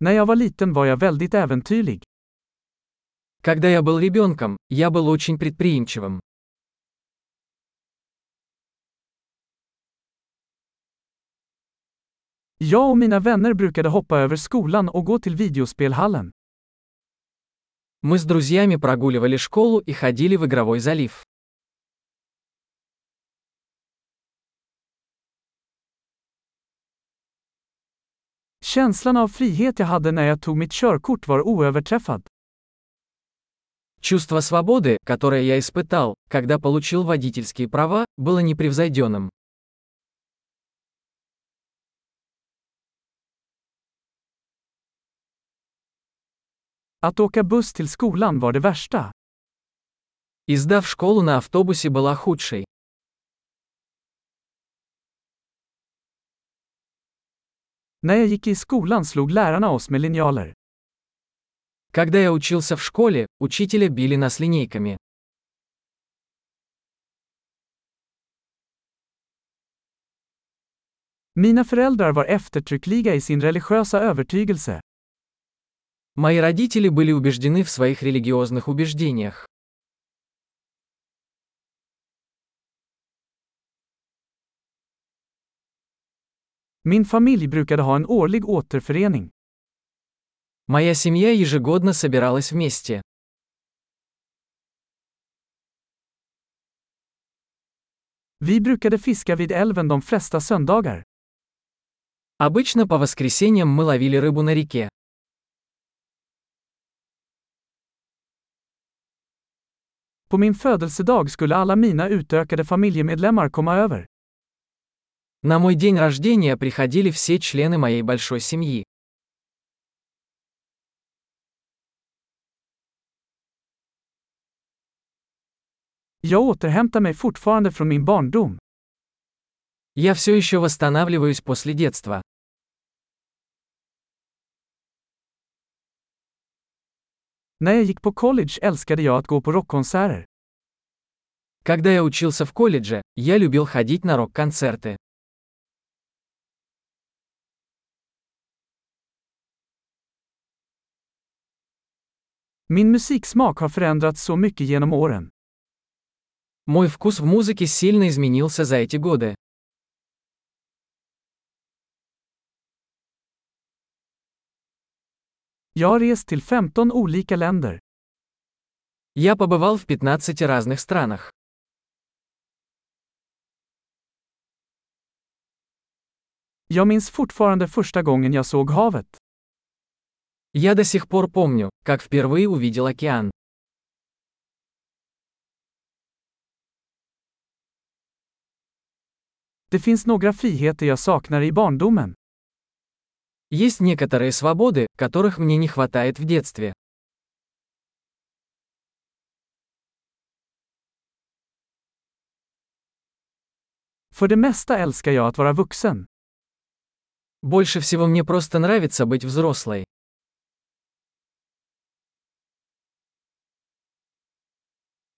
När jag var liten var jag väldigt äventyrlig. Когда я был ребенком, я был очень предприимчивым. Jag och mina vänner brukade hoppa över skolan och gå till videospelhallen. Мы с друзьями прогуливали школу и ходили в игровой залив. Känslan av frihet jag hade när jag tog mitt körkort var oöverträffad. Чувство свободы, которое я испытал, когда получил водительские права, было непревзойденным. Att åka buss till skolan var det värsta. Издав школу на автобусе была худшей. När jag gick i skolan slog lärarna oss med linjaler. Когда я учился в школе, учителя били нас линейками. Mina föräldrar var eftertryckliga i sin religiösa övertygelse. Мои родители были убеждены в своих религиозных убеждениях. Min familj brukade ha en årlig återförening. Моя семья ежегодно собиралась вместе. Vi brukade fiska vid älven de flesta söndagar. Обычно по воскресеньям мы ловили рыбу на реке. På min födelsedag skulle alla mina utökade familjemedlemmar komma över. На мой день рождения приходили все члены моей большой семьи. Jag återhämtar mig fortfarande från min barndom. Я все еще восстанавливаюсь после детства. När jag gick på college älskade jag att gå på rockkonserter. Когда я учился в колледже, я любил ходить на рок-концерты. Min musiksmak har förändrats så mycket genom åren. Мой вкус в музыке сильно изменился за эти годы. Jag har rest till 15 olika länder. Я побывал в 15 разных странах. Jag minns fortfarande första gången jag såg havet. Я до сих пор помню, как впервые увидел океан. Det finns några friheter jag saknar i barndomen. Есть некоторые свободы, которых мне не хватает в детстве. För det mesta älskar jag att vara vuxen. Больше всего мне просто нравится быть взрослой.